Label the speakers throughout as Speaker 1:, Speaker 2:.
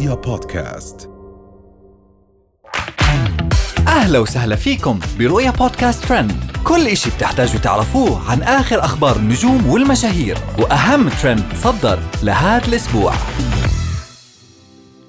Speaker 1: رؤيا بودكاست.
Speaker 2: أهلا وسهلا فيكم برؤيا بودكاست ترند. كل إشي بتحتاجوا تعرفوه عن آخر أخبار النجوم والمشاهير وأهم ترند صدر لهذا الأسبوع.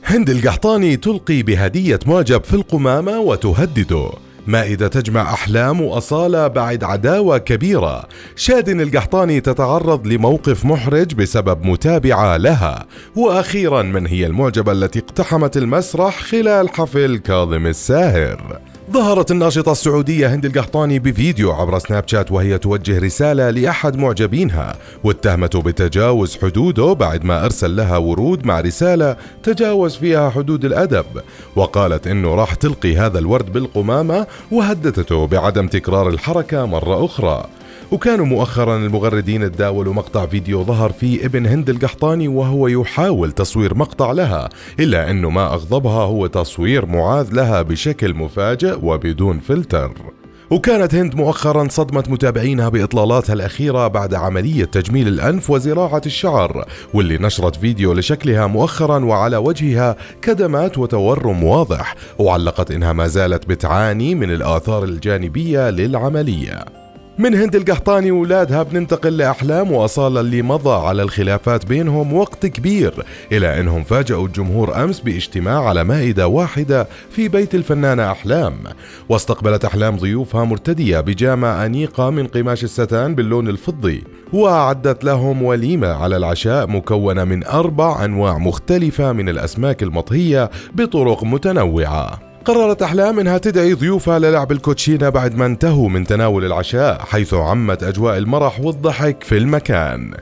Speaker 1: هند القحطاني تلقي بهدية معجب في القمامة وتهدده. مائدة تجمع أحلام وأصالة بعد عداوة كبيرة. شادن القحطاني تتعرض لموقف محرج بسبب متابعة لها. وأخيرا من هي المعجبة التي اقتحمت المسرح خلال حفل كاظم الساهر؟ ظهرت الناشطة السعودية هند القحطاني بفيديو عبر سناب شات وهي توجه رسالة لأحد معجبينها واتهمته بتجاوز حدوده بعد ما أرسل لها ورود مع رسالة تجاوز فيها حدود الأدب وقالت إنه راح تلقي هذا الورد بالقمامة وهددته بعدم تكرار الحركة مرة أخرى. وكانوا مؤخرا المغردين تداولوا مقطع فيديو ظهر فيه ابن هند القحطاني وهو يحاول تصوير مقطع لها إلا أنه ما أغضبها هو تصوير معاذ لها بشكل مفاجئ وبدون فلتر. وكانت هند مؤخرا صدمت متابعينها بإطلالاتها الأخيرة بعد عملية تجميل الأنف وزراعة الشعر واللي نشرت فيديو لشكلها مؤخرا وعلى وجهها كدمات وتورم واضح وعلقت إنها ما زالت بتعاني من الآثار الجانبية للعملية. من هند القحطاني وولادها بننتقل لأحلام وأصالة اللي مضى على الخلافات بينهم وقت كبير إلى أنهم فاجأوا الجمهور أمس باجتماع على مائدة واحدة في بيت الفنانة أحلام. واستقبلت أحلام ضيوفها مرتدية بجامة أنيقة من قماش الستان باللون الفضي وأعدت لهم وليمة على العشاء مكونة من أربع أنواع مختلفة من الأسماك المطهية بطرق متنوعة. قررت أحلام أنها تدعي ضيوفها للعب الكوتشينة بعد ما انتهوا من تناول العشاء حيث عمت أجواء المرح والضحك في المكان.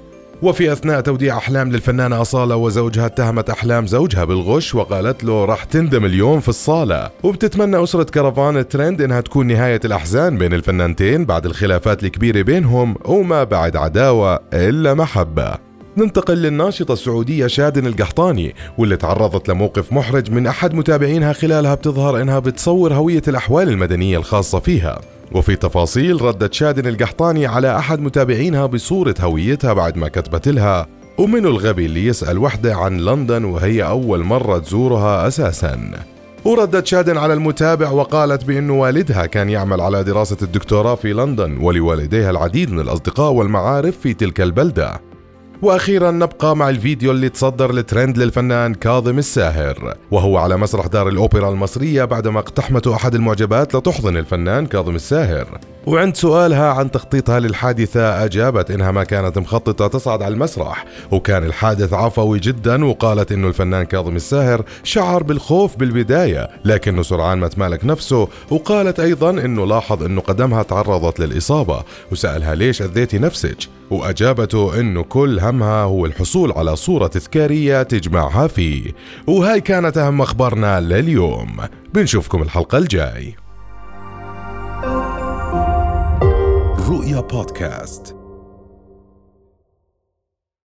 Speaker 1: وفي أثناء توديع أحلام للفنانة أصالة وزوجها اتهمت أحلام زوجها بالغش وقالت له راح تندم اليوم في الصالة وبتتمنى أسرة كرفان ترند إنها تكون نهاية الأحزان بين الفنانتين بعد الخلافات الكبيرة بينهم وما بعد عداوة إلا محبة. ننتقل للناشطة السعودية شادن القحطاني واللي تعرضت لموقف محرج من أحد متابعينها خلالها بتظهر إنها بتصور هوية الأحوال المدنية الخاصة فيها. وفي تفاصيل ردت شادن القحطاني على أحد متابعينها بصورة هويتها بعد ما كتبت لها ومنو الغبي اللي يسأل وحدة عن لندن وهي أول مرة تزورها أساساً. وردت شادن على المتابع وقالت بأن والدها كان يعمل على دراسة الدكتوراه في لندن ولوالديها العديد من الأصدقاء والمعارف في تلك البلدة. وأخيرا نبقى مع الفيديو اللي تصدر الترند للفنان كاظم الساهر وهو على مسرح دار الأوبرا المصرية بعدما اقتحمته أحد المعجبات لتحضن الفنان كاظم الساهر. وعند سؤالها عن تخطيطها للحادثة أجابت إنها ما كانت مخططة تصعد على المسرح وكان الحادث عفوي جدا وقالت إنه الفنان كاظم الساهر شعر بالخوف بالبداية لكنه سرعان ما تمالك نفسه وقالت أيضا إنه لاحظ إنه قدمها تعرضت للإصابة وسألها ليش أذيتي نفسك؟ وأجابته إنه كل همها هو الحصول على صورة تذكارية تجمعها فيه. وهاي كانت أهم أخبارنا لليوم. بنشوفكم الحلقة الجاي.
Speaker 3: رؤيا بودكاست.